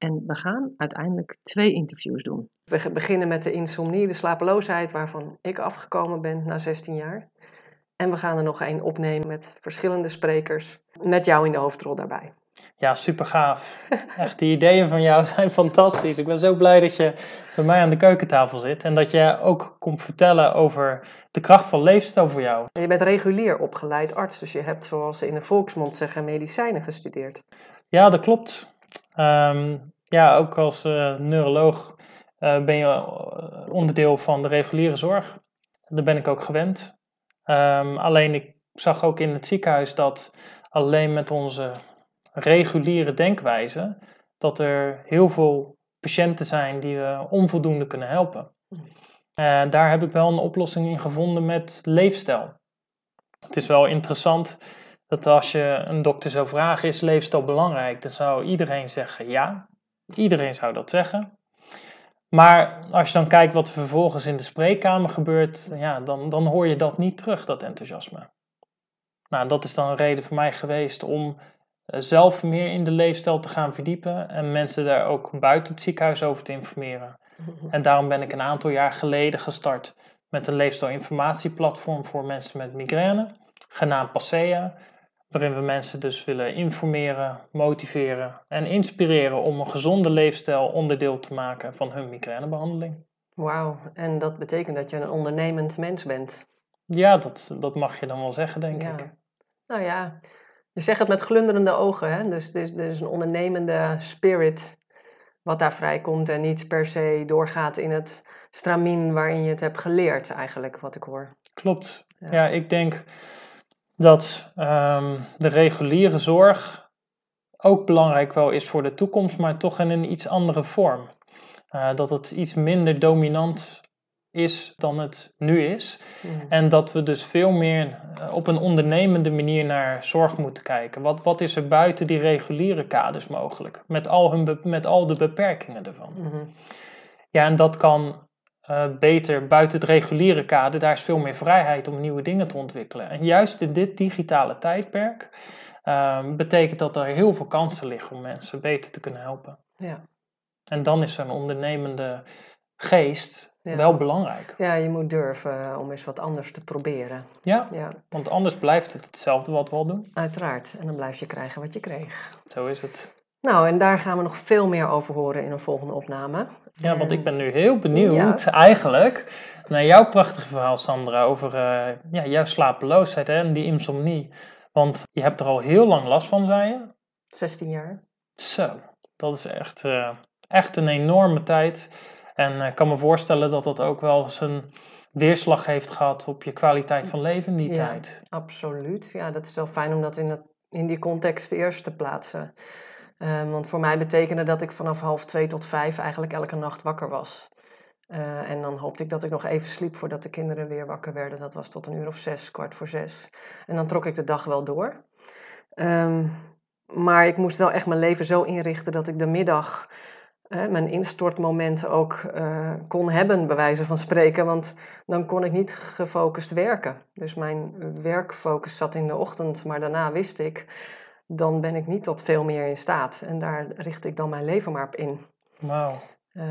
En we gaan uiteindelijk twee interviews doen. We beginnen met de insomnie, de slapeloosheid, waarvan ik afgekomen ben na 16 jaar. En we gaan er nog één opnemen met verschillende sprekers, met jou in de hoofdrol daarbij. Ja, super gaaf. Echt, die ideeën van jou zijn fantastisch. Ik ben zo blij dat je bij mij aan de keukentafel zit en dat je ook komt vertellen over de kracht van leefstijl voor jou. Je bent regulier opgeleid arts, dus je hebt, zoals ze in de volksmond zeggen, medicijnen gestudeerd. Ja, dat klopt. Ehm, ja, ook als uh, neuroloog uh, ben je eh, onderdeel van de reguliere zorg. Daar ben ik ook gewend. Um, alleen ik zag ook in het ziekenhuis dat alleen met onze reguliere denkwijze, dat er heel veel patiënten zijn die we onvoldoende kunnen helpen. Daar heb ik wel een oplossing in gevonden met leefstijl. Het is wel interessant dat als je een dokter zou vragen, is leefstijl belangrijk? Dan zou iedereen zeggen ja. Iedereen zou dat zeggen. Maar als je dan kijkt wat er vervolgens in de spreekkamer gebeurt, ja, dan, dan hoor je dat niet terug, dat enthousiasme. Nou, dat is dan een reden voor mij geweest om eh, zelf meer in de leefstijl te gaan verdiepen en mensen daar ook buiten het ziekenhuis over te informeren. En daarom ben ik een aantal jaar geleden gestart met een leefstijlinformatieplatform voor mensen met migraine, genaamd Passea, waarin we mensen dus willen informeren, motiveren en inspireren om een gezonde leefstijl onderdeel te maken van hun migrainebehandeling. Wauw, en dat betekent dat je een ondernemend mens bent. Ja, dat, dat mag je dan wel zeggen, denk ja. ik. Nou ja, je zegt het met glunderende ogen, hè? Dus, dus, dus een ondernemende spirit wat daar vrijkomt en niet per se doorgaat in het stramien waarin je het hebt geleerd, eigenlijk, wat ik hoor. Klopt. Ja, ja ik denk dat um, de reguliere zorg ook belangrijk wel is voor de toekomst, maar toch in een iets andere vorm. Uh, dat het iets minder dominant is dan het nu is. Mm. En dat we dus veel meer op een ondernemende manier naar zorg moeten kijken. Wat, wat is er buiten die reguliere kaders mogelijk? Met al, hun met al de beperkingen ervan. Mm -hmm. Ja, en dat kan uh, beter buiten het reguliere kader. Daar is veel meer vrijheid om nieuwe dingen te ontwikkelen. En juist in dit digitale tijdperk uh, betekent dat er heel veel kansen liggen om mensen beter te kunnen helpen. Ja. En dan is zo'n ondernemende geest ja. wel belangrijk. Ja, je moet durven om eens wat anders te proberen. Ja, ja, want anders blijft het hetzelfde wat we al doen. Uiteraard. En dan blijf je krijgen wat je kreeg. Zo is het. Nou, en daar gaan we nog veel meer over horen in een volgende opname. Ja, want ik ben nu heel benieuwd ja. eigenlijk naar jouw prachtige verhaal, Sandra, over uh, ja, jouw slapeloosheid hè, en die insomnie. Want je hebt er al heel lang last van, zei je? 16 jaar. Zo, dat is echt, uh, echt een enorme tijd. En ik uh, kan me voorstellen dat dat ook wel zijn weerslag heeft gehad op je kwaliteit van leven in die ja, tijd. Absoluut. Ja, dat is wel fijn om dat in, dat, in die context eerst te plaatsen. Um, want voor mij betekende dat ik vanaf half twee tot vijf eigenlijk elke nacht wakker was. Uh, en dan hoopte ik dat ik nog even sliep voordat de kinderen weer wakker werden. Dat was tot een uur of zes, kwart voor zes. En dan trok ik de dag wel door. Um, maar ik moest wel echt mijn leven zo inrichten dat ik de middag mijn instortmoment ook uh, kon hebben, bij wijze van spreken. Want dan kon ik niet gefocust werken. Dus mijn werkfocus zat in de ochtend, maar daarna wist ik dan ben ik niet tot veel meer in staat. En daar richt ik dan mijn leven maar op in. Wauw. Uh,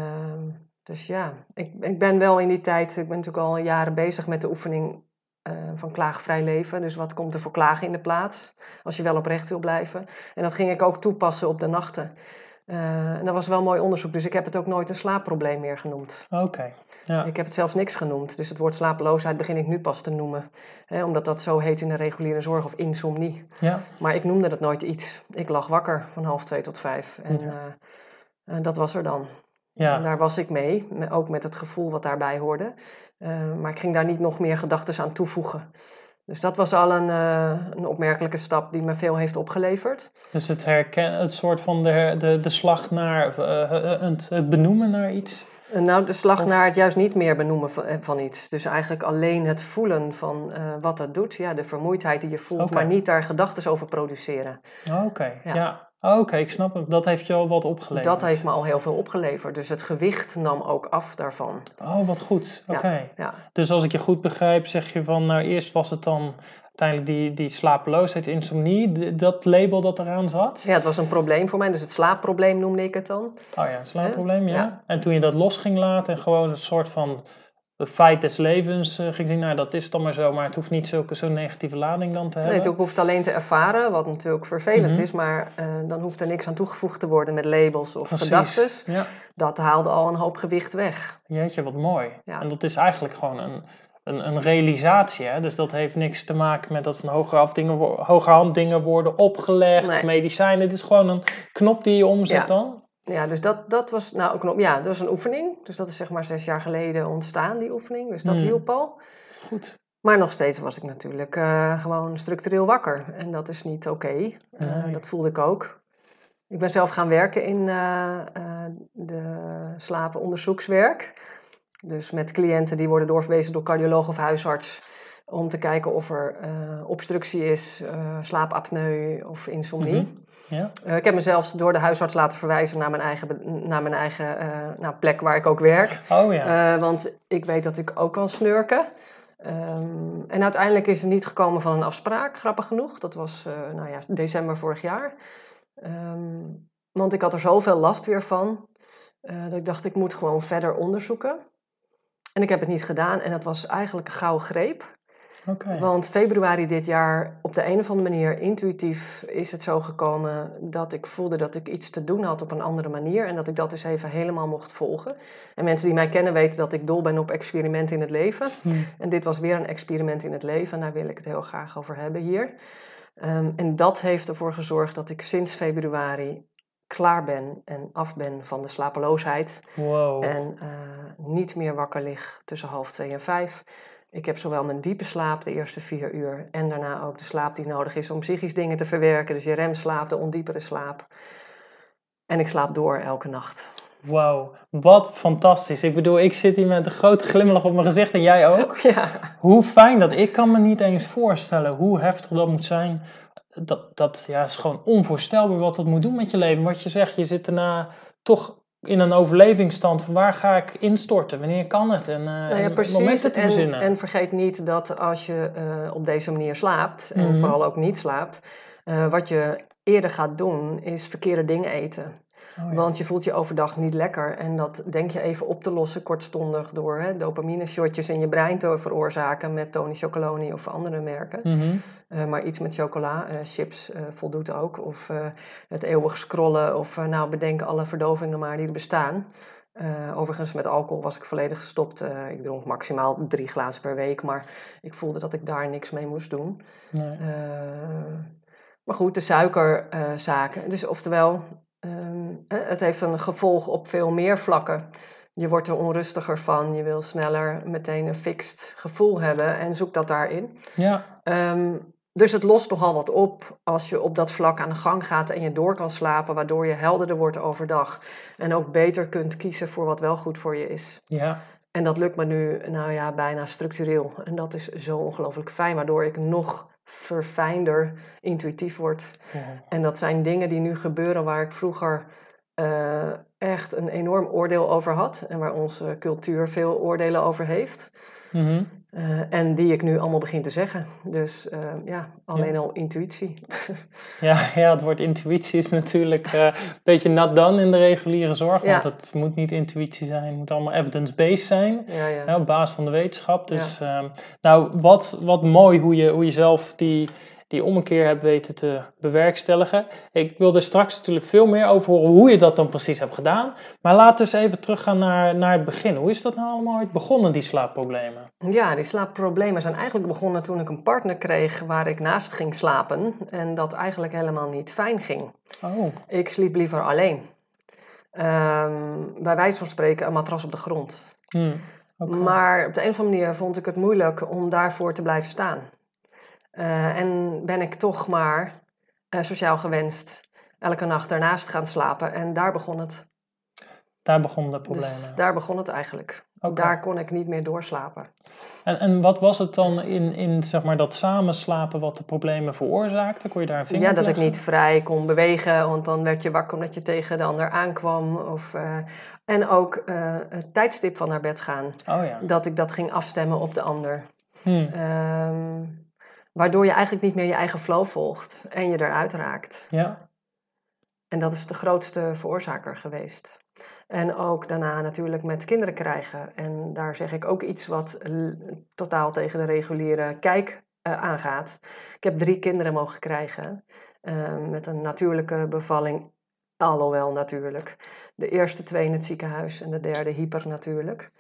dus ja, ik, ik ben wel in die tijd, ik ben natuurlijk al jaren bezig met de oefening uh, van klaagvrij leven. Dus wat komt er voor klagen in de plaats, als je wel oprecht wil blijven. En dat ging ik ook toepassen op de nachten. Uh, en dat was wel mooi onderzoek, dus ik heb het ook nooit een slaapprobleem meer genoemd. Oké. Okay. Ja. Ik heb het zelfs niks genoemd, dus het woord slapeloosheid begin ik nu pas te noemen. Hè, omdat dat zo heet in de reguliere zorg of insomnie. Ja. Maar ik noemde dat nooit iets. Ik lag wakker van half twee tot vijf. En ja. uh, dat was er dan. Ja. En daar was ik mee, ook met het gevoel wat daarbij hoorde. Uh, maar ik ging daar niet nog meer gedachten aan toevoegen. Dus dat was al een, eh, een opmerkelijke stap die me veel heeft opgeleverd. Dus het herken, het soort van de, de, de slag naar, uh, het, het benoemen naar iets? Nou, de slag naar het juist niet meer benoemen van, van iets. Dus eigenlijk alleen het voelen van wat dat doet. Ja, de vermoeidheid die je voelt, maar niet daar gedachten over produceren. Oké, ja. Oké, ik snap het. Dat heeft je al wat opgeleverd. Dat heeft me al heel veel opgeleverd. Dus het gewicht nam ook af daarvan. Oh, wat goed. Oké. Ja, Dus als ik je goed begrijp, zeg je van, nou eerst was het dan uiteindelijk die, die slapeloosheid, insomnie, dat label dat eraan zat? Ja, het was een probleem voor mij. Dus het slaapprobleem noemde ik het dan. Oh ja, slaapprobleem, ja. ja. En toen je dat los ging laten en gewoon een soort van feit des levens uh, ging zien, nou dat is dan maar zo, maar het hoeft niet zulke, zo'n negatieve lading dan te hebben. Nee, het hoeft alleen te ervaren, wat natuurlijk vervelend mhm. is, maar uh, dan hoeft er niks aan toegevoegd te worden met labels of gedachten. Ja. Dat haalde al een hoop gewicht weg. Jeetje, wat mooi. Ja. En dat is eigenlijk gewoon een, een, een realisatie, hè? dus dat heeft niks te maken met dat van hogerhand dingen, hogerhand dingen worden opgelegd, nee. medicijnen. Het is gewoon een knop die je omzet dan. Ja, dus dat, dat was nou ook een, ja, dat was een oefening. Dus dat is zeg maar zes jaar geleden ontstaan, die oefening. Dus dat hmm. hielp al. Goed. Maar nog steeds was ik natuurlijk uh, gewoon structureel wakker. En dat is niet oké. Eh, dat voelde ik ook. Ik ben zelf gaan werken in uh, de slapenonderzoekswerk. Dus met cliënten die worden doorverwezen door cardioloog of huisarts. Om te kijken of er obstructie is, slaapapneu of insomnie. Mhm. Ja. Uh, ik heb mezelf door de huisarts laten verwijzen naar mijn eigen, naar mijn eigen nou, plek waar ik ook werk. Oh ja. Uh, want ik weet dat ik ook kan snurken. Um, en uiteindelijk is het niet gekomen van een afspraak, grappig genoeg. Dat was nou ja, december vorig jaar. Um, want ik had er zoveel last weer van. dat ik dacht, ik moet gewoon verder onderzoeken. En ik heb het niet gedaan. En dat was eigenlijk een gouden greep. Want februari dit jaar, op de een of andere manier, intuïtief is het zo gekomen dat ik voelde dat ik iets te doen had op een andere manier en dat ik dat dus even helemaal mocht volgen. En mensen die mij kennen weten dat ik dol ben op experimenten in het leven. Hmm. En dit was weer een experiment in het leven en daar wil ik het heel graag over hebben hier. Um, en dat heeft ervoor gezorgd dat ik sinds februari klaar ben en af ben van de slapeloosheid. Wow. En uh, niet meer wakker lig tussen half twee en vijf. Ik heb zowel mijn diepe slaap de eerste vier uur en daarna ook de slaap die nodig is om psychisch dingen te verwerken. Dus je remslaap, de ondiepere slaap. En ik slaap door elke nacht. Wauw, wat fantastisch. Ik bedoel, ik zit hier met een grote glimlach op mijn gezicht en jij ook. Ja. Hoe fijn dat. Ik kan me niet eens voorstellen hoe heftig dat moet zijn. Dat, dat ja, is gewoon onvoorstelbaar wat dat moet doen met je leven. Wat je zegt, je zit daarna toch in een overlevingsstand van waar ga ik instorten, wanneer kan het en, uh, nou ja, precies. momenten te verzinnen. En, vergeet niet dat als je uh, op deze manier slaapt, en mhm. vooral ook niet slaapt, uh, wat je eerder gaat doen is verkeerde dingen eten. Oh, Want je voelt je overdag niet lekker. En dat denk je even op te lossen kortstondig door hè, dopamine shotjes in je brein te veroorzaken met Tony Chocoloni of andere merken. Mhm. Eh, maar iets met chocola, uh, chips uh, voldoet ook. Of het eeuwig scrollen of nou bedenken alle verdovingen maar die er bestaan. overigens, met alcohol was ik volledig gestopt. ik dronk maximaal drie glazen per week, maar ik voelde dat ik daar niks mee moest doen. Nee. maar goed, de suikerzaken. dus oftewel, Ehm, het heeft een gevolg op veel meer vlakken. Je wordt er onrustiger van, je wil sneller meteen een fixed gevoel hebben en zoek dat daarin. Ja. Ehm, dus het lost nogal wat op als je op dat vlak aan de gang gaat en je door kan slapen, waardoor je helderder wordt overdag. En ook beter kunt kiezen voor wat wel goed voor je is. Ja. En dat lukt me nu, nou ja, bijna structureel. En dat is zo ongelooflijk fijn, waardoor ik nog verfijnder intuïtief wordt. En dat zijn dingen die nu gebeuren waar ik vroeger uh, echt een enorm oordeel over had. En waar onze cultuur veel oordelen over heeft. Mm uh, en die ik nu allemaal begin te zeggen. Dus uh, ja, alleen al intuïtie. ja, ja, het woord intuïtie is natuurlijk uh, een beetje nat dan in de reguliere zorg. Want het moet niet intuïtie zijn, het moet allemaal evidence-based zijn. Ja, ja. op basis van de wetenschap. Dus ehm, nou, wat, wat mooi hoe je, hoe je zelf die die ommekeer hebt weten te bewerkstelligen. Ik wil er straks natuurlijk veel meer over horen hoe je dat dan precies hebt gedaan. Maar laten we eens even teruggaan naar, naar het begin. Hoe is dat nou allemaal begonnen, die slaapproblemen? Ja, die slaapproblemen zijn eigenlijk begonnen toen ik een partner kreeg waar ik naast ging slapen. En dat eigenlijk helemaal niet fijn ging. Oh. Ik sliep liever alleen. Um, bij wijze van spreken een matras op de grond. Hmm, Maar op de een of andere manier vond ik het moeilijk om daarvoor te blijven staan. Eh, en ben ik toch maar eh, sociaal gewenst elke nacht daarnaast gaan slapen. En daar begon het. Daar begonnen de problemen. Dus daar begon het eigenlijk. Daar kon ik niet meer doorslapen. En, en wat was het dan in, in zeg maar, dat samenslapen wat de problemen veroorzaakte? Kon je daar een vinger Ja, dat ik niet vrij kon bewegen, want dan werd je wakker omdat je tegen de ander aankwam. Of, eh, en ook het tijdstip van naar bed gaan. Oh ja. Dat ik dat ging afstemmen op de ander. Hm. Ehm, waardoor je eigenlijk niet meer je eigen flow volgt en je eruit raakt. Ja. En dat is de grootste veroorzaker geweest. En ook daarna natuurlijk met kinderen krijgen. En daar zeg ik ook iets wat totaal tegen de reguliere kijk eh, aangaat. Ik heb drie kinderen mogen krijgen. eh, met een natuurlijke bevalling. Alhoewel natuurlijk. De eerste twee in het ziekenhuis en de derde hyper natuurlijk.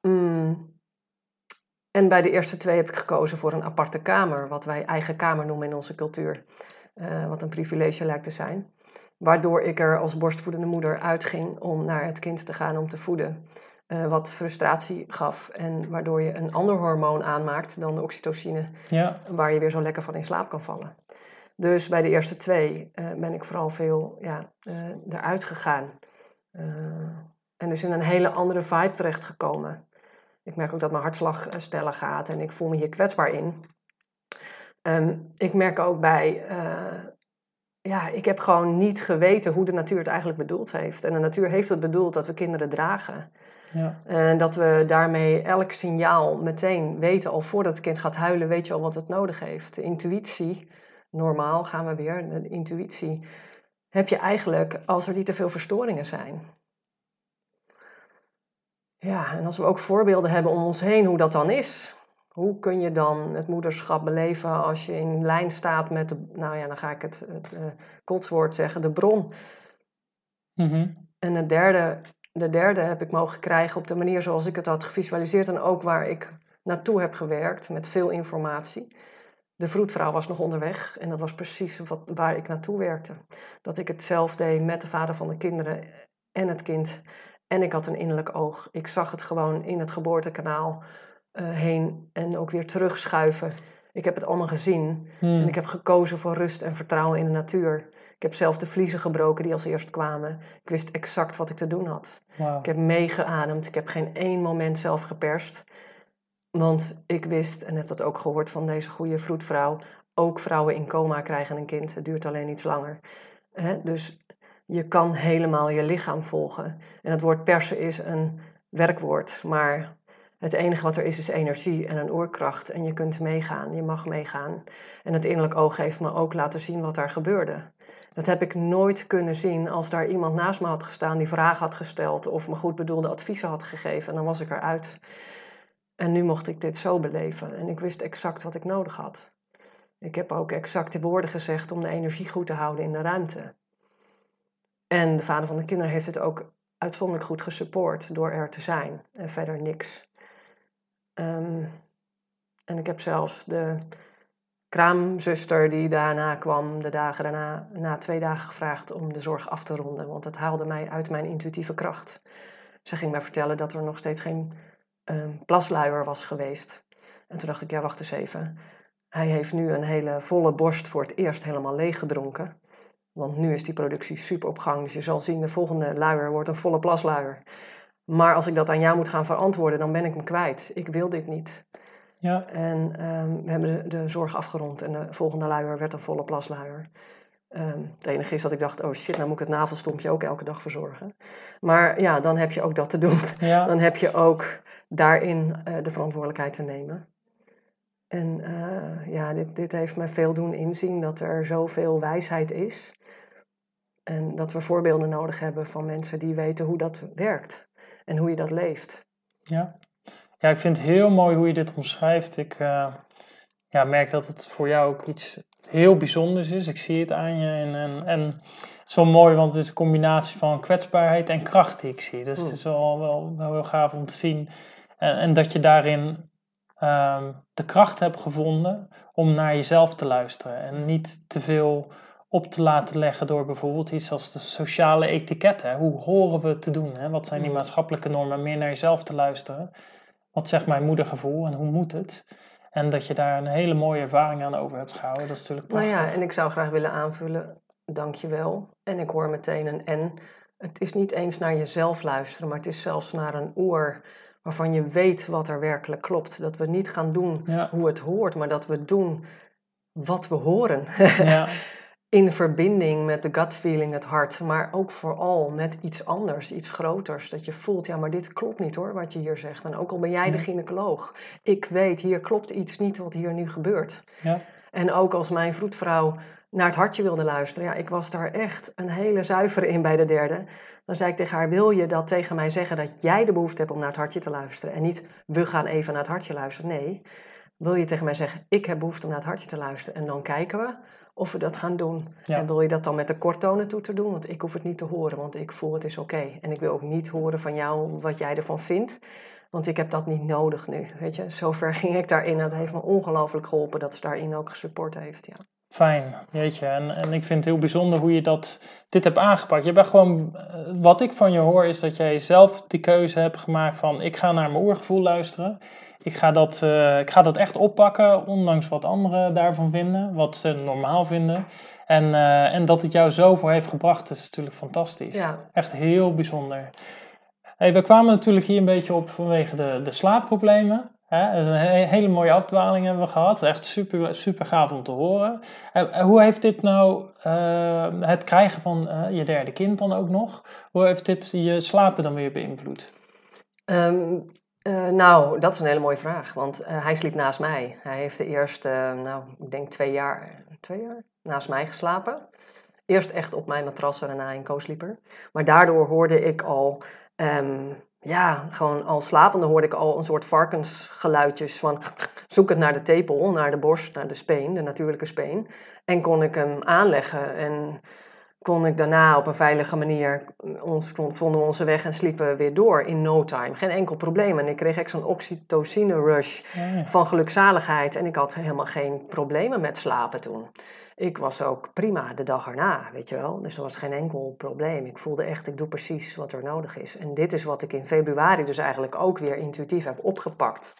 Mm. En bij de eerste twee heb ik gekozen voor een aparte kamer. Wat wij eigen kamer noemen in onze cultuur. Eh, wat een privilege lijkt te zijn. Waardoor ik er als borstvoedende moeder uitging om naar het kind te gaan om te voeden. Eh, wat frustratie gaf en waardoor je een ander hormoon aanmaakt dan de oxytocine, Ja. waar je weer zo lekker van in slaap kan vallen. Dus bij de eerste twee eh, ben ik vooral veel ja, eruit gegaan. En dus in een hele andere vibe terechtgekomen. Ik merk ook dat mijn hartslag eh, sneller gaat en ik voel me hier kwetsbaar in. Ehm, ik merk ook bij, eh, ja, ik heb gewoon niet geweten hoe de natuur het eigenlijk bedoeld heeft. En de natuur heeft het bedoeld dat we kinderen dragen. Ja. En dat we daarmee elk signaal meteen weten, al voordat het kind gaat huilen, weet je al wat het nodig heeft. De intuïtie, normaal gaan we weer, de intuïtie heb je eigenlijk als er niet te veel verstoringen zijn. Ja, en als we ook voorbeelden hebben om ons heen hoe dat dan is. Hoe kun je dan het moederschap beleven als je in lijn staat met, de, nou ja, dan ga ik het, het eh, kotswoord zeggen, de bron. Mhm. En het derde, de derde heb ik mogen krijgen op de manier zoals ik het had gevisualiseerd en ook waar ik naartoe heb gewerkt met veel informatie. De vroedvrouw was nog onderweg en dat was precies wat, waar ik naartoe werkte. Dat ik het zelf deed met de vader van de kinderen en het kind. En ik had een innerlijk oog. Ik zag het gewoon in het geboortekanaal eh, heen en ook weer terugschuiven. Ik heb het allemaal gezien. En ik heb gekozen voor rust en vertrouwen in de natuur. Ik heb zelf de vliezen gebroken die als eerst kwamen. Ik wist exact wat ik te doen had. Ik heb meegeademd. Ik heb geen één moment zelf geperst. Want ik wist, en heb dat ook gehoord van deze goede vroedvrouw... ook vrouwen in coma krijgen een kind. Het duurt alleen iets langer. Hè? Dus je kan helemaal je lichaam volgen. En het woord persen is een werkwoord. Maar het enige wat er is, is energie en een oerkracht. En je kunt meegaan, je mag meegaan. En het innerlijk oog heeft me ook laten zien wat daar gebeurde. Dat heb ik nooit kunnen zien als daar iemand naast me had gestaan die vragen had gesteld of me goed bedoelde adviezen had gegeven. En dan was ik eruit. En nu mocht ik dit zo beleven. En ik wist exact wat ik nodig had. Ik heb ook exact de woorden gezegd om de energie goed te houden in de ruimte. En de vader van de kinderen heeft het ook uitzonderlijk goed gesupport door er te zijn. En verder niks. Ehm, en ik heb zelfs de kraamzuster die daarna kwam, de dagen daarna, na twee dagen gevraagd om de zorg af te ronden. Want het haalde mij uit mijn intuïtieve kracht. Ze ging mij vertellen dat er nog steeds geen ehm, plasluier was geweest. En toen dacht ik, ja, wacht eens even. Hij heeft nu een hele volle borst voor het eerst helemaal leeg gedronken. Want nu is die productie super op gang. Dus je zal zien, de volgende luier wordt een volle plasluier. Maar als ik dat aan jou moet gaan verantwoorden, dan ben ik hem kwijt. Ik wil dit niet. Ja. En ehm, we hebben de, de zorg afgerond en de volgende luier werd een volle plasluier. Ehm, het enige is dat ik dacht, oh shit, nou moet ik het navelstompje ook elke dag verzorgen. Maar ja, dan heb je ook dat te doen. Ja. Dan heb je ook daarin eh, de verantwoordelijkheid te nemen. En eh, ja, dit, dit heeft me veel doen inzien dat er zoveel wijsheid is. En dat we voorbeelden nodig hebben van mensen die weten hoe dat werkt en hoe je dat leeft. Ja. ja, ik vind het heel mooi hoe je dit omschrijft. Ik eh, ja, merk dat het voor jou ook iets heel bijzonders is. Ik zie het aan je. En, en, en het is wel mooi, want het is een combinatie van kwetsbaarheid en kracht die ik zie. Dus het is wel, wel, wel heel gaaf om te zien. En, en dat je daarin ehm, de kracht hebt gevonden om naar jezelf te luisteren. En niet te veel op te laten leggen door bijvoorbeeld iets als de sociale etiketten. Hoe horen we het te doen? Hè? Wat zijn die maatschappelijke normen? Meer naar jezelf te luisteren. Wat zegt mijn moedergevoel en hoe moet het? En dat je daar een hele mooie ervaring aan over hebt gehouden. Dat is natuurlijk Nou prachtig. ja, en ik zou graag willen aanvullen, dank je wel. En ik hoor meteen een en. Het is niet eens naar jezelf luisteren, maar het is zelfs naar een oor waarvan je weet wat er werkelijk klopt. Dat we niet gaan doen Ja. hoe het hoort, maar dat we doen wat we horen. Ja, In verbinding met de gut feeling, het hart, maar ook vooral met iets anders, iets groters. Dat je voelt, ja, maar dit klopt niet hoor, wat je hier zegt. En ook al ben jij de gynaecoloog, ik weet, hier klopt iets niet wat hier nu gebeurt. ja, En ook als mijn vroedvrouw naar het hartje wilde luisteren, ja, ik was daar echt een hele zuivere in bij de derde. Dan zei ik tegen haar, wil je dat tegen mij zeggen dat jij de behoefte hebt om naar het hartje te luisteren? En niet, we gaan even naar het hartje luisteren. Nee, wil je tegen mij zeggen, ik heb behoefte om naar het hartje te luisteren? En dan kijken we of we dat gaan doen. Ja. En wil je dat dan met de korttonen toe te doen? Want ik hoef het niet te horen, want ik voel het is oké. En ik wil ook niet horen van jou wat jij ervan vindt. Want ik heb dat niet nodig nu, weet je. Zover ging ik daarin. Dat heeft me ongelooflijk geholpen dat ze daarin ook gesupport heeft, ja. fijn. Jeetje. En, en ik vind het heel bijzonder hoe je dat, dit hebt aangepakt. Je bent gewoon, eh, wat ik van je hoor is dat jij zelf die keuze hebt gemaakt van ik ga naar mijn oergevoel luisteren. Ik ga, dat, eh, ik ga dat echt oppakken, ondanks wat anderen daarvan vinden, wat ze normaal vinden. En, eh, en dat het jou zoveel heeft gebracht, is natuurlijk fantastisch. Ja, Echt heel bijzonder. Hey, we kwamen natuurlijk hier een beetje op vanwege de, de slaapproblemen. Hè? Dus een he- hele mooie afdwaling hebben we gehad. Echt super, super gaaf om te horen. En, hoe heeft dit nou, eh, het krijgen van je derde kind dan ook nog, hoe heeft dit je slapen dan weer beïnvloed? Ehm, eh, nou, dat is een hele mooie vraag. Want eh, hij sliep naast mij. Hij heeft de eerste, eh, nou, ik denk twee jaar, twee jaar naast mij geslapen. Eerst echt op mijn matras en daarna in co-sleeper. Maar daardoor hoorde ik al, ehm, ja, gewoon al slapende hoorde ik al een soort varkensgeluidjes van zoekend naar de tepel, naar de borst, naar de speen, de natuurlijke speen. En kon ik hem aanleggen en kon ik daarna op een veilige manier, ons, kon- vonden we onze weg en sliepen we weer door in no time. Geen enkel probleem. En ik kreeg echt zo'n oxytocine rush ja. van gelukzaligheid. En ik had helemaal geen problemen met slapen toen. Ik was ook prima de dag erna, weet je wel. Dus er was geen enkel probleem. Ik voelde echt, ik doe precies wat er nodig is. En dit is wat ik in februari dus eigenlijk ook weer intuïtief heb opgepakt.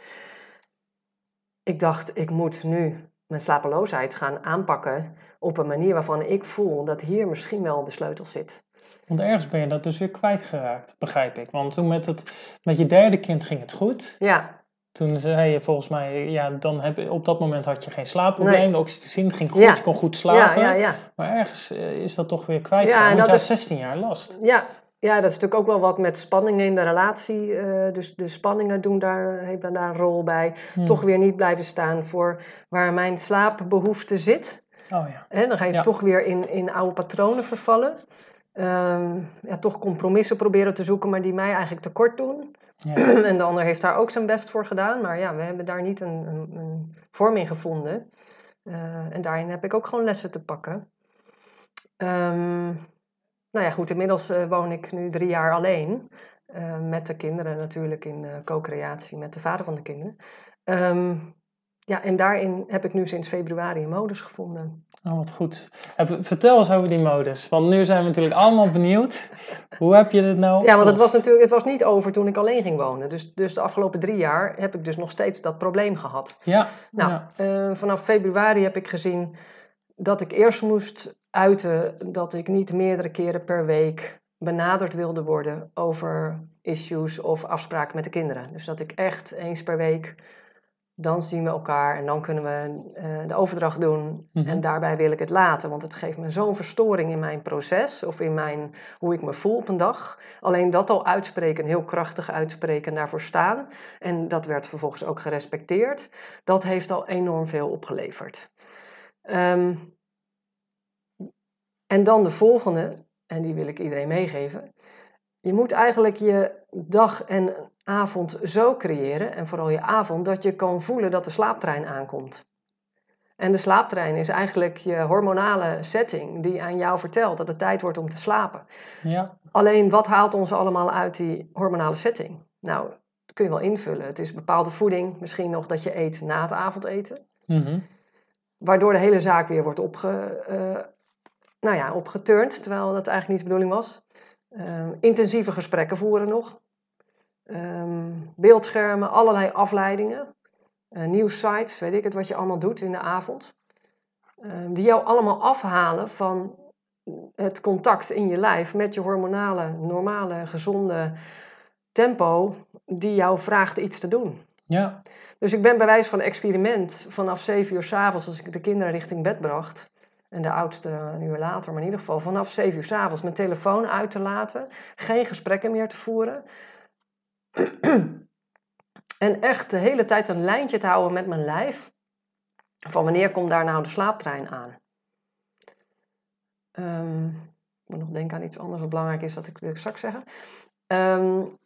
Ik dacht, ik moet nu mijn slapeloosheid gaan aanpakken op een manier waarvan ik voel dat hier misschien wel de sleutel zit. Want ergens ben je dat dus weer kwijtgeraakt, begrijp ik. Want toen met, het, met je derde kind ging het goed. Ja, Toen zei je volgens mij, ja, dan heb je, op dat moment had je geen slaapprobleem. Nee. De oxytocine ging goed, Ja. je kon goed slapen. ja, ja. Maar ergens eh, is dat toch weer kwijt. Ja, en dat je is- 16 jaar last. Ja, ja, dat is natuurlijk ook wel wat met spanningen in de relatie. eh, dus de spanningen doen daar, hebben daar een rol bij. Hmm. Toch weer niet blijven staan voor waar mijn slaapbehoefte zit. Oh ja. Dan ga je Ja. toch weer in, in oude patronen vervallen. Ehm, ja, toch compromissen proberen te zoeken, maar die mij eigenlijk tekort doen. ja. en de ander heeft daar ook zijn best voor gedaan. Maar ja, we hebben daar niet een, een, een vorm in gevonden. Eh, en daarin heb ik ook gewoon lessen te pakken. Ehm, nou ja, goed, inmiddels eh, woon ik nu drie jaar alleen. eh, met de kinderen natuurlijk in co-creatie met de vader van de kinderen. Ehm, ja, en daarin heb ik nu sinds februari een modus gevonden. Oh, wat goed. Vertel eens over die modus. Want nu zijn we natuurlijk allemaal benieuwd. Hoe heb je dit nou Ja, want het was natuurlijk het was niet over toen ik alleen ging wonen. Dus, dus de afgelopen drie jaar heb ik dus nog steeds dat probleem gehad. Ja, Nou, ja. eh, vanaf februari heb ik gezien dat ik eerst moest uiten dat ik niet meerdere keren per week benaderd wilde worden over issues of afspraken met de kinderen. Dus dat ik echt eens per week, dan zien we elkaar en dan kunnen we eh, de overdracht doen. Mhm. En daarbij wil ik het laten, want het geeft me zo'n verstoring in mijn proces of in mijn, hoe ik me voel op een dag. Alleen dat al uitspreken, heel krachtig uitspreken en daarvoor staan. En dat werd vervolgens ook gerespecteerd. Dat heeft al enorm veel opgeleverd. Ehm, en dan de volgende, en die wil ik iedereen meegeven. Je moet eigenlijk je dag en avond zo creëren, en vooral je avond, dat je kan voelen dat de slaaptrein aankomt. En de slaaptrein is eigenlijk je hormonale setting die aan jou vertelt dat het tijd wordt om te slapen. ja. Alleen wat haalt ons allemaal uit die hormonale setting? Nou, dat kun je wel invullen. Het is bepaalde voeding, misschien nog dat je eet na het avondeten. Mhm. Waardoor de hele zaak weer wordt opge, eh, nou ja, opgeturnd, terwijl dat eigenlijk niet de bedoeling was. Ehm, intensieve gesprekken voeren nog. Ehm, beeldschermen, allerlei afleidingen. uh, nieuwsites, weet ik het, wat je allemaal doet in de avond. Ehm, die jou allemaal afhalen van het contact in je lijf met je hormonale, normale, gezonde tempo die jou vraagt iets te doen. Ja. Dus ik ben bij wijze van experiment vanaf 7 uur s'avonds, als ik de kinderen richting bed bracht, en de oudste een uur later, maar in ieder geval vanaf 7 uur s'avonds mijn telefoon uit te laten, geen gesprekken meer te voeren. En echt de hele tijd een lijntje te houden met mijn lijf. Van wanneer komt daar nou de slaaptrein aan? Um, ik moet nog denken aan iets anders wat belangrijk is, dat ik wil straks zeggen. Um,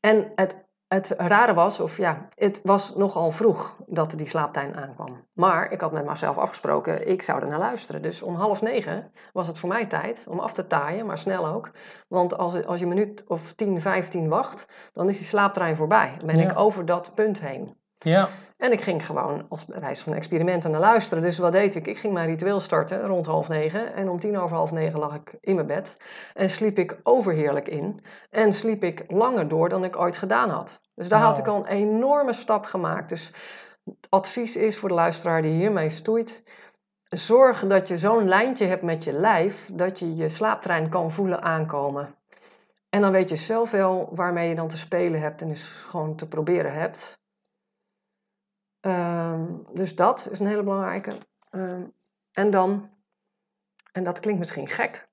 en het het rare was, of ja, het was nogal vroeg dat die slaaptijn aankwam. Maar ik had met mezelf afgesproken, ik zou er naar luisteren. Dus om half negen was het voor mij tijd om af te taaien, maar snel ook. Want als, als je een minuut of 10, 15 wacht, dan is die slaaptrein voorbij. Dan ben ik over dat punt heen. Ja. En ik ging gewoon als wijze van experimenten naar luisteren. Dus wat deed ik? Ik ging mijn ritueel starten rond half negen. En om tien over half negen lag ik in mijn bed. En sliep ik overheerlijk in. En sliep ik langer door dan ik ooit gedaan had. Dus daar had ik al een enorme stap gemaakt. Dus het advies is voor de luisteraar die hiermee stoeit. Zorg dat je zo'n lijntje hebt met je lijf. Dat je je slaaptrein kan voelen aankomen. En dan weet je zelf wel waarmee je dan te spelen hebt. En dus gewoon te proberen hebt. Ehm, dus dat is een hele belangrijke. Ehm, en dan, en dat klinkt misschien gek,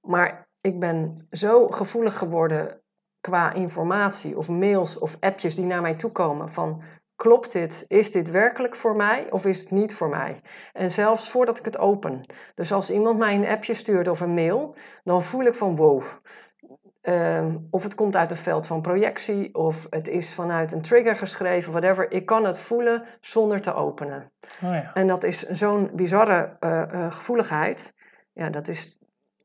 maar ik ben zo gevoelig geworden qua informatie of mails of appjes die naar mij toe komen van klopt dit? Is dit werkelijk voor mij of is het niet voor mij? En zelfs voordat ik het open. Dus als iemand mij een appje stuurt of een mail, dan voel ik van wow, Ehm, of het komt uit een veld van projectie, of het is vanuit een trigger geschreven, whatever. Ik kan het voelen zonder te openen. Oh ja. En dat is zo'n bizarre uh, uh, gevoeligheid. Ja, dat is,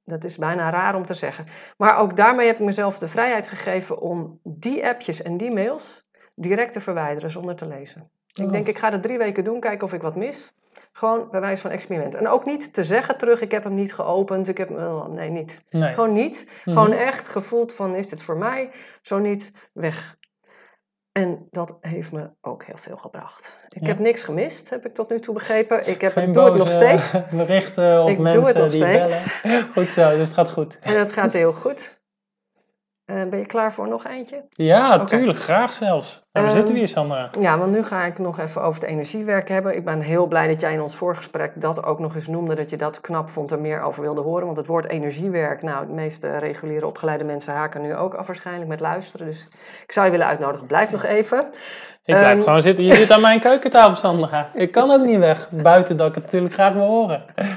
dat is bijna raar om te zeggen. Maar ook daarmee heb ik mezelf de vrijheid gegeven om die appjes en die mails direct te verwijderen zonder te lezen. Ik denk, ik ga dat drie weken doen, kijken of ik wat mis. Gewoon bij wijze van experiment. En ook niet te zeggen terug, ik heb hem niet geopend, ik heb hem, nee, niet. Nee. Gewoon niet. Mhm. Gewoon echt gevoeld van, is dit voor mij? Zo niet, weg. En dat heeft me ook heel veel gebracht. Ik Ja. heb niks gemist, heb ik tot nu toe begrepen. Ik heb, Geen doe het nog steeds. berichten of Ik doe mensen het nog die steeds. bellen. Goed zo, dus het gaat goed. En het gaat heel goed. Eh, ben je klaar voor nog eentje? Ja, tuurlijk, graag zelfs. En we Ehm, zitten we hier, Sandra. Ja, want nu ga ik nog even over het energiewerk hebben. Ik ben heel blij dat jij in ons voorgesprek dat ook nog eens noemde, dat je dat knap vond en meer over wilde horen. Want het woord energiewerk, nou, de meeste reguliere opgeleide mensen haken nu ook af waarschijnlijk met luisteren. Dus ik zou je willen uitnodigen, blijf nog even. Ik blijf ehm, gewoon zitten. Je zit aan mijn keukentafel, Sandra. Ik kan ook niet weg. Buiten dat ik het natuurlijk graag wil horen.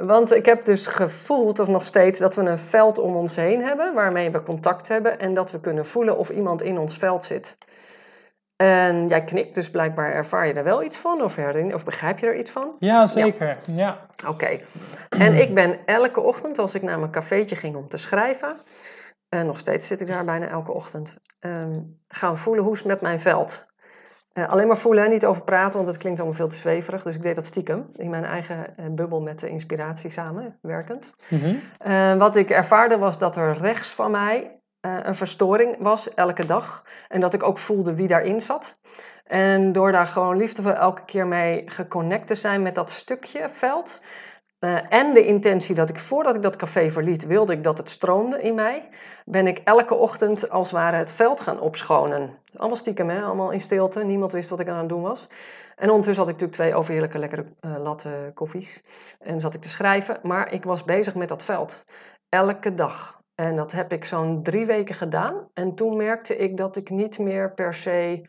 Want ik heb dus gevoeld, of nog steeds, dat we een veld om ons heen hebben, waarmee we contact hebben en dat we kunnen voelen of iemand in ons veld zit. En jij knikt, dus blijkbaar ervaar je er wel iets van, of, herinner, of begrijp je er iets van? Ja, zeker. Ja. Oké. En ik ben elke ochtend, als ik naar mijn cafeetje ging om te schrijven, en nog steeds zit ik daar bijna elke ochtend, ehm, gaan voelen hoe is het met mijn veld. Eh, alleen maar voelen, niet over praten, want het klinkt allemaal veel te zweverig. Dus ik deed dat stiekem, in mijn eigen eh, bubbel met de inspiratie samen, werkend. Mhm. Eh, wat ik ervaarde was dat er rechts van mij een verstoring was elke dag. En dat ik ook voelde wie daarin zat. En door daar gewoon liefdevol elke keer mee geconnect te zijn met dat stukje veld. Eh, en de intentie dat ik voordat ik dat café verliet, wilde ik dat het stroomde in mij. Ben ik elke ochtend als het ware het veld gaan opschonen. Allemaal stiekem, hè? allemaal in stilte. Niemand wist wat ik aan het doen was. En ondertussen had ik natuurlijk twee overheerlijke lekkere eh, latte koffies. En zat ik te schrijven. Maar ik was bezig met dat veld. Elke dag. En dat heb ik zo'n drie weken gedaan. En toen merkte ik dat ik niet meer per se...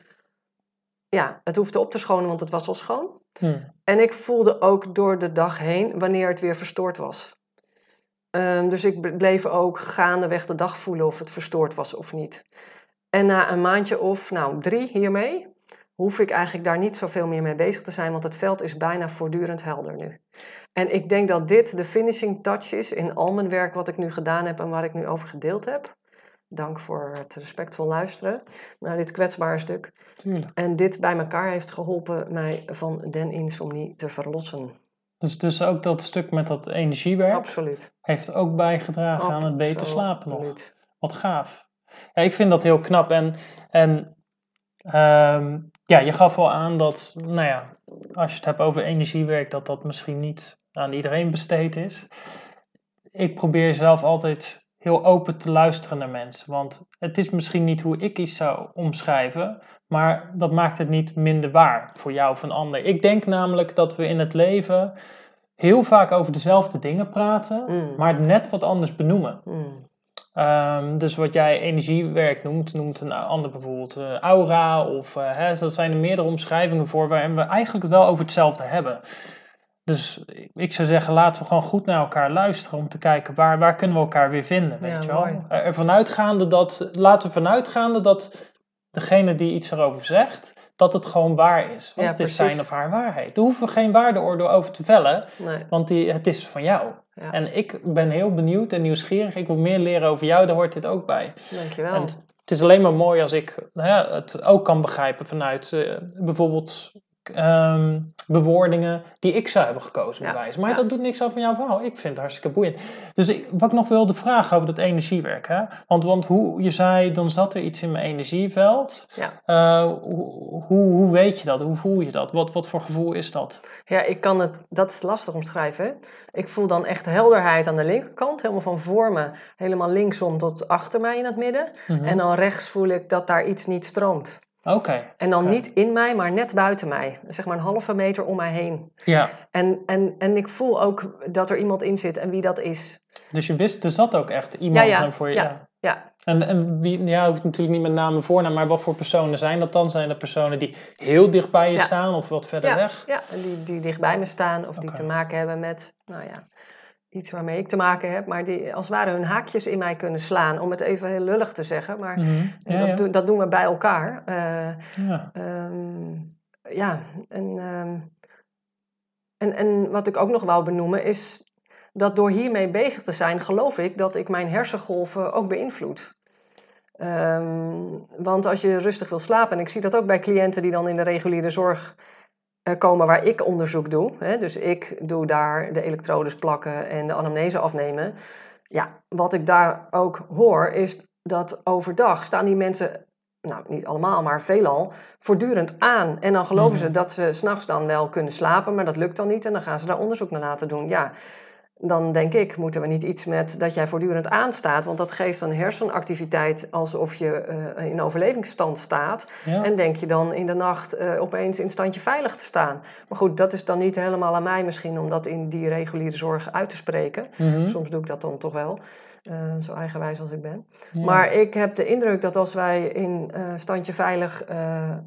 Ja, het hoefde op te schonen, want het was al schoon. Hm. En ik voelde ook door de dag heen wanneer het weer verstoord was. Ehm, dus ik ble- bleef ook gaandeweg de dag voelen of het verstoord was of niet. En na een maandje of, nou, drie hiermee, hoef ik eigenlijk daar niet zoveel meer mee bezig te zijn, want het veld is bijna voortdurend helder nu. En ik denk dat dit de finishing touch is in al mijn werk wat ik nu gedaan heb en waar ik nu over gedeeld heb. Dank voor het respectvol luisteren naar dit kwetsbare stuk. Tuurlijk. En dit bij elkaar heeft geholpen mij van den insomnie te verlossen. Dus, dus ook dat stuk met dat energiewerk Absoluut. heeft ook bijgedragen aan het beter slapen nog. Wat gaaf. Ja, ik vind dat heel knap. En, en ehm, ja, je gaf wel aan dat, nou ja, als je het hebt over energiewerk, dat dat misschien niet aan iedereen besteed is. Ik probeer zelf altijd heel open te luisteren naar mensen. Want het is misschien niet hoe ik iets zou omschrijven, maar dat maakt het niet minder waar voor jou of een ander. Ik denk namelijk dat we in het leven heel vaak over dezelfde dingen praten, Mm. maar het net wat anders benoemen. Mm. Ehm, dus wat jij energiewerk noemt, noemt een ander bijvoorbeeld eh, aura. Of eh, hè, dat zijn er meerdere omschrijvingen voor waarin we eigenlijk het wel over hetzelfde hebben. Dus ik zou zeggen, laten we gewoon goed naar elkaar luisteren om te kijken waar, waar kunnen we elkaar weer vinden. Weet Ja, je wel? mooi. Er- Ervan uitgaande dat, laten we vanuitgaande dat degene die iets erover zegt, dat het gewoon waar is. Want Ja, het is zijn of haar waarheid. Daar hoeven we geen waardeoordeel over te vellen, Nee. want die, het is van jou. Ja. En ik ben heel benieuwd en nieuwsgierig. Ik wil meer leren over jou, daar hoort dit ook bij. Dankjewel. En het, het is alleen maar mooi als ik hè, het ook kan begrijpen vanuit eh, bijvoorbeeld ehm, bewoordingen die ik zou hebben gekozen, Ja, bewijs. Maar ja. dat doet niks over jouw verhaal. Ik vind het hartstikke boeiend. Dus ik, wat ik nog wilde vragen over dat energiewerk. Hè? Want, want hoe je zei, dan zat er iets in mijn energieveld. Ja. Eh, hoe, hoe, hoe weet je dat? Hoe voel je dat? Wat, wat voor gevoel is dat? Ja, ik kan het, dat is lastig omschrijven. Ik voel dan echt helderheid aan de linkerkant, helemaal van voor me, helemaal linksom tot achter mij in het midden. Mhm. En dan rechts voel ik dat daar iets niet stroomt. Oké, En dan niet in mij, maar net buiten mij. Zeg maar een halve meter om mij heen. ja. En, en, en ik voel ook dat er iemand in zit en wie dat is. Dus je wist, er zat ook echt iemand Ja, voor je. ja. Ja, En, en wie, ja, hoeft natuurlijk niet met naam en voornaam, maar wat voor personen zijn dat dan? Zijn dat personen die heel dicht bij je staan of wat verder weg? ja en die, die dicht bij me staan of die te maken hebben met, nou ja, iets waarmee ik te maken heb. Maar die als het ware hun haakjes in mij kunnen slaan, om het even heel lullig te zeggen. Maar Mhm. Ja, dat, ja. Dat doen we bij elkaar. Eh, ja. Ehm, ja, en, ehm, en, en wat ik ook nog wou benoemen is dat door hiermee bezig te zijn, geloof ik dat ik mijn hersengolven ook beïnvloed. Ehm, want als je rustig wil slapen, en ik zie dat ook bij cliënten die dan in de reguliere zorg komen waar ik onderzoek doe. Hè, dus ik doe daar de elektrodes plakken en de anamnese afnemen. Ja, wat ik daar ook hoor is dat overdag staan die mensen, nou niet allemaal, maar veelal, voortdurend aan. En dan geloven ze Mhm. dat ze s'nachts dan wel kunnen slapen, maar dat lukt dan niet. En dan gaan ze daar onderzoek naar laten doen. Ja, dan denk ik, moeten we niet iets met dat jij voortdurend aanstaat. Want dat geeft een hersenactiviteit alsof je eh, in overlevingsstand staat. Ja. En denk je dan in de nacht eh, opeens in standje veilig te staan. Maar goed, dat is dan niet helemaal aan mij misschien om dat in die reguliere zorg uit te spreken. Mhm. Soms doe ik dat dan toch wel, eh, zo eigenwijs als ik ben. Ja. Maar ik heb de indruk dat als wij in standje veilig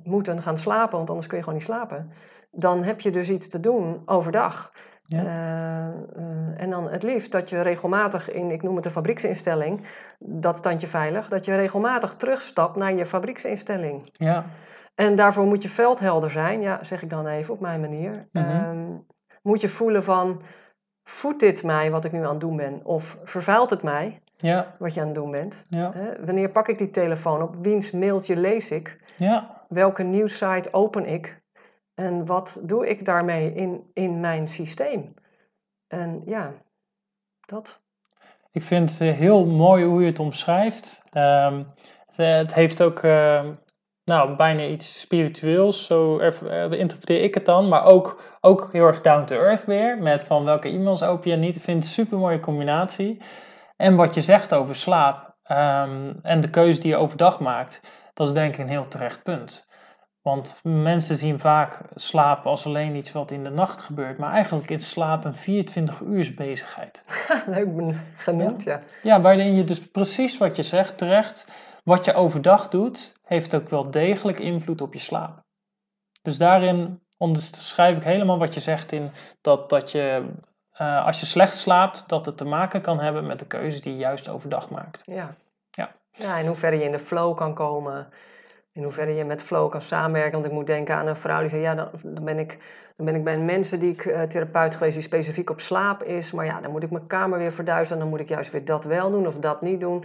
moeten gaan slapen, want anders kun je gewoon niet slapen, dan heb je dus iets te doen overdag. Ja. Eh, eh, en dan het liefst dat je regelmatig in, ik noem het een fabrieksinstelling, dat standje veilig, dat je regelmatig terugstapt naar je fabrieksinstelling. ja. En daarvoor moet je veldhelder zijn, ja, zeg ik dan even op mijn manier. Mhm. Ehm, moet je voelen van, voedt dit mij wat ik nu aan het doen ben? Of vervuilt het mij Ja. wat je aan het doen bent? Ja. Wanneer pak ik die telefoon op? Wiens mailtje lees ik? Ja. Welke nieuwssite open ik? En wat doe ik daarmee in, in mijn systeem? En ja, dat. Ik vind het eh, heel mooi hoe je het omschrijft. Ehm, het, eh, het heeft ook ehm, nou, bijna iets spiritueels, zo eh, interpreteer ik het dan. Maar ook, ook heel erg down to earth weer, met van welke e-mails open je niet. Ik vind het een super mooie combinatie. En wat je zegt over slaap ehm, en de keuze die je overdag maakt, dat is denk ik een heel terecht punt. Want mensen zien vaak slapen als alleen iets wat in de nacht gebeurt. Maar eigenlijk is slaap een 24 uur bezigheid. Leuk genoemd, ja. Ja, waarin je dus precies wat je zegt terecht, wat je overdag doet, heeft ook wel degelijk invloed op je slaap. Dus daarin onderschrijf ik helemaal wat je zegt in dat, dat je, eh, als je slecht slaapt, dat het te maken kan hebben met de keuze die je juist overdag maakt. Ja. Ja. ja, in hoeverre je in de flow kan komen. In hoeverre je met flow kan samenwerken. Want ik moet denken aan een vrouw die zei... ja, dan, ben, ik, dan ben ik bij mensen die ik eh, therapeut geweest... die specifiek op slaap is. Maar ja, dan moet ik mijn kamer weer verduisteren... dan moet ik juist weer dat wel doen of dat niet doen.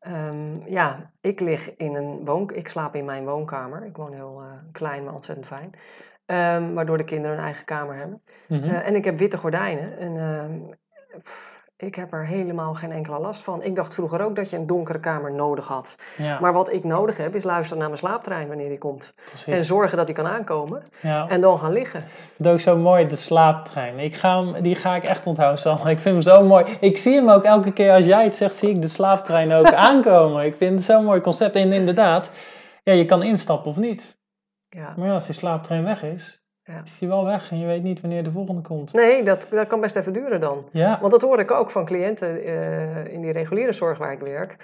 Ehm, ja, ik lig in een woon... Ik slaap in mijn woonkamer. Ik woon heel eh, klein, maar ontzettend fijn. Ehm, waardoor de kinderen een eigen kamer hebben. Mhm. Eh, en ik heb witte gordijnen. En, ehm, pff, ik heb er helemaal geen enkele last van. Ik dacht vroeger ook dat je een donkere kamer nodig had. Ja, Maar wat ik nodig heb, is luisteren naar mijn slaaptrein wanneer die komt. precies. En zorgen dat hij kan aankomen. ja. En dan gaan liggen. Dat is ook zo mooi, de slaaptrein. Ik ga hem, die ga ik echt onthouden, Sam. Ik vind hem zo mooi. Ik zie hem ook elke keer als jij het zegt, zie ik de slaaptrein ook aankomen. Ik vind het zo'n mooi concept. En inderdaad, ja, je kan instappen of niet. Ja. Maar ja, als die slaaptrein weg is, Ja. is die wel weg. En je weet niet wanneer de volgende komt. Nee, dat, dat kan best even duren dan. Ja, Want dat hoor ik ook van cliënten eh, in die reguliere zorg waar ik werk.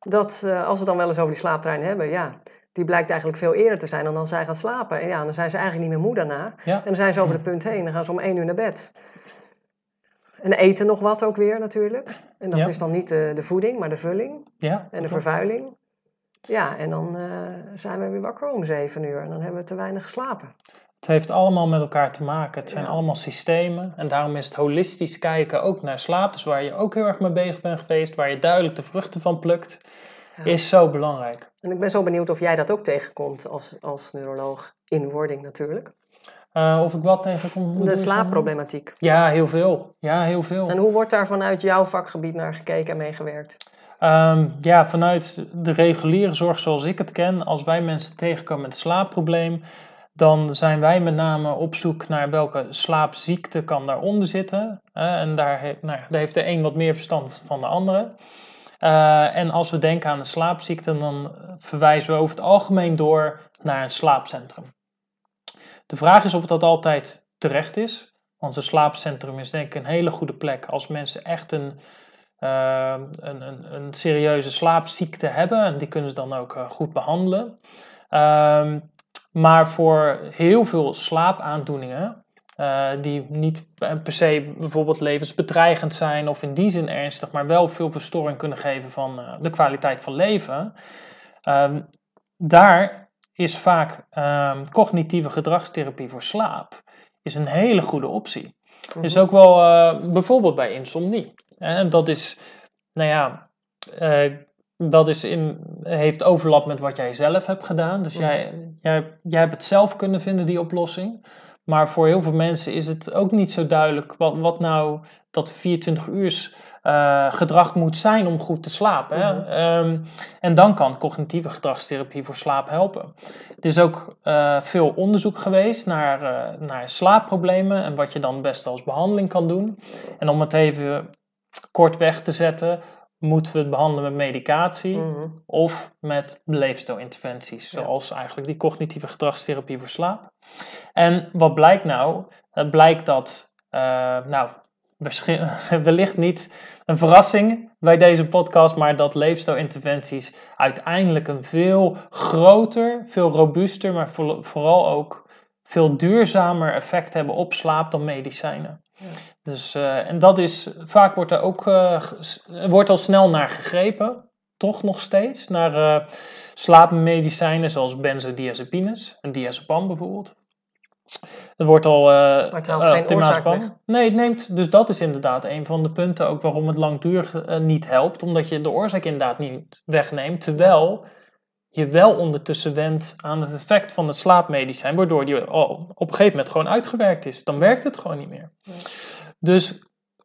Dat eh, als we dan wel eens over die slaaptrein hebben, ja, die blijkt eigenlijk veel eerder te zijn dan dan zij gaan slapen. En ja, dan zijn ze eigenlijk niet meer moe daarna. ja. En dan zijn ze over de punt heen, dan gaan ze om één uur naar bed. En eten nog wat ook weer natuurlijk. En dat Ja. is dan niet de, de voeding, maar de vulling ja en de vervuiling. Ja, en dan eh, zijn we weer wakker om zeven uur en dan hebben we te weinig geslapen. Het heeft allemaal met elkaar te maken. Het zijn Ja. allemaal systemen. En daarom is het holistisch kijken ook naar slaap. Dus waar je ook heel erg mee bezig bent geweest. Waar je duidelijk de vruchten van plukt. Ja. Is zo belangrijk. En ik ben zo benieuwd of jij dat ook tegenkomt als, als neuroloog in wording natuurlijk. Eh, of ik wat tegenkom? De slaapproblematiek. Ja, heel veel. Ja, heel veel. En hoe wordt daar vanuit jouw vakgebied naar gekeken en meegewerkt? Ehm, ja, vanuit de reguliere zorg zoals ik het ken, als wij mensen tegenkomen met een slaapprobleem, dan zijn wij met name op zoek naar welke slaapziekte kan daaronder zitten. En daar, nou, daar heeft de een wat meer verstand van de andere. Eh, en als we denken aan een slaapziekte, dan verwijzen we over het algemeen door naar een slaapcentrum. De vraag is of dat altijd terecht is. Want een slaapcentrum is denk ik een hele goede plek als mensen echt een, eh, een, een, een serieuze slaapziekte hebben. En die kunnen ze dan ook eh, goed behandelen. Ehm, maar voor heel veel slaapaandoeningen, eh, die niet per se bijvoorbeeld levensbedreigend zijn of in die zin ernstig, maar wel veel verstoring kunnen geven van eh, de kwaliteit van leven, ehm, daar is vaak ehm, cognitieve gedragstherapie voor slaap is een hele goede optie. Is ook wel eh, bijvoorbeeld bij insomnie. En dat is, nou ja, dat is in, heeft overlap met wat jij zelf hebt gedaan. Dus jij, jij, jij hebt het zelf kunnen vinden, die oplossing. Maar voor heel veel mensen is het ook niet zo duidelijk wat, wat nou dat 24 uur eh, gedrag moet zijn om goed te slapen. Hè? Mhm. Ehm, en dan kan cognitieve gedragstherapie voor slaap helpen. Er is ook eh, veel onderzoek geweest naar, eh, naar slaapproblemen en wat je dan best als behandeling kan doen. En om het even kort weg te zetten, moeten we het behandelen met medicatie Mhm. of met leefstijlinterventies, Ja. zoals eigenlijk die cognitieve gedragstherapie voor slaap. En wat blijkt nou? Het blijkt dat, eh, nou, wellicht niet een verrassing bij deze podcast, maar dat leefstijlinterventies uiteindelijk een veel groter, veel robuuster, maar voor- vooral ook veel duurzamer effect hebben op slaap dan medicijnen. Ja. Dus, eh, en dat is, vaak wordt er ook, eh, wordt al snel naar gegrepen, toch nog steeds, naar eh, slaapmedicijnen zoals benzodiazepines, en diazepam bijvoorbeeld. Het wordt al. het weg. Nee, het neemt. Dus dat is inderdaad een van de punten ook waarom het langdurig niet helpt. Omdat je de oorzaak inderdaad niet wegneemt. Terwijl je wel ondertussen wendt aan het effect van het slaapmedicijn. Waardoor die al op een gegeven moment gewoon uitgewerkt is. Dan werkt het gewoon niet meer. Ja. Dus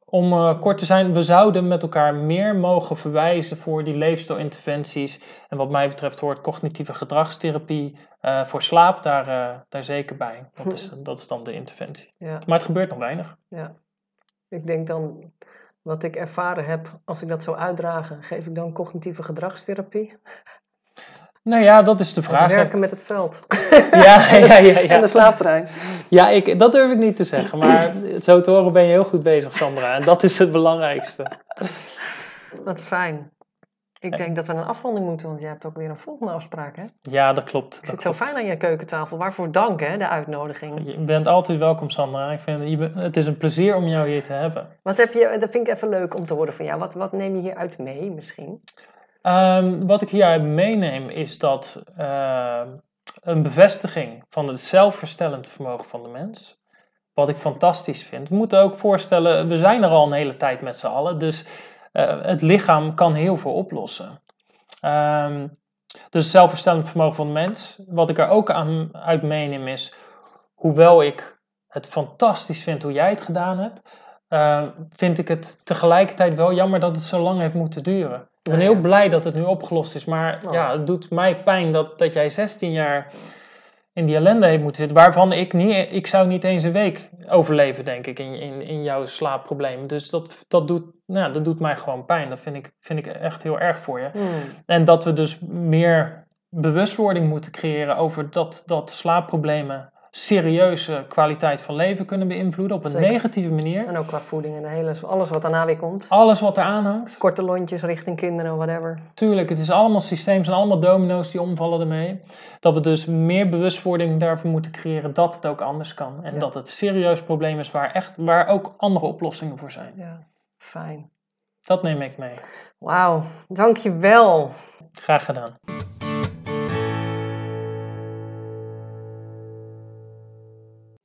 om eh, kort te zijn, we zouden met elkaar meer mogen verwijzen voor die leefstijlinterventies. En wat mij betreft hoort cognitieve gedragstherapie eh, voor slaap daar, eh, daar zeker bij. Dat is, dat is dan de interventie. Ja, Maar het gebeurt nog weinig. ja. Ik denk dan, wat ik ervaren heb, als ik dat zou uitdragen, geef ik dan cognitieve gedragstherapie. Nou ja, dat is de Het vraag. werken met het veld. Ja, ja, ja, En de ja. slaaptrein. ja ik, dat durf ik niet te zeggen. Maar zo te horen ben je heel goed bezig, Sandra. En dat is het belangrijkste. Wat fijn. Ik denk dat we een afronding moeten, want jij hebt ook weer een volgende afspraak. Hè? Ik Ja, dat klopt. Dat zit zo klopt. fijn aan je keukentafel. Waarvoor dank, hè, de uitnodiging. Je bent altijd welkom, Sandra. Ik vind, het is een plezier om jou hier te hebben. Wat heb je, dat vind ik even leuk om te horen van jou. Wat, wat neem je hieruit mee misschien? Ehm, wat ik hieruit meeneem is dat ehm, een bevestiging van het zelfverstellend vermogen van de mens. Wat ik fantastisch vind. We moeten ook voorstellen, we zijn er al een hele tijd met z'n allen. Dus eh, het lichaam kan heel veel oplossen. Ehm, dus zelfverstellend vermogen van de mens. Wat ik er ook aan uit meeneem is, hoewel ik het fantastisch vind hoe jij het gedaan hebt, vind ik het tegelijkertijd wel jammer dat het zo lang heeft moeten duren. Ik ben heel blij dat het nu opgelost is, maar Oh. ja, het doet mij pijn dat, dat jij 16 jaar in die ellende heeft moeten zitten, waarvan ik niet, ik zou niet eens een week overleven, denk ik, in, in, in jouw slaapprobleem. Dus dat, dat, doet, nou, dat doet mij gewoon pijn. Dat vind ik, vind ik echt heel erg voor je. Hmm. En dat we dus meer bewustwording moeten creëren over dat, dat slaapproblemen serieuze kwaliteit van leven kunnen beïnvloeden op een Zeker. negatieve manier. En ook qua voeding en hele, alles wat daarna weer komt. Alles wat eraan hangt. Korte lontjes richting kinderen, whatever. Tuurlijk, het is allemaal systeem, zijn allemaal domino's die omvallen ermee. Dat we dus meer bewustwording daarvoor moeten creëren dat het ook anders kan. En Ja. dat het serieus probleem is waar, echt, waar ook andere oplossingen voor zijn. Ja, fijn. Dat neem ik mee. Wauw, dankjewel. Graag gedaan.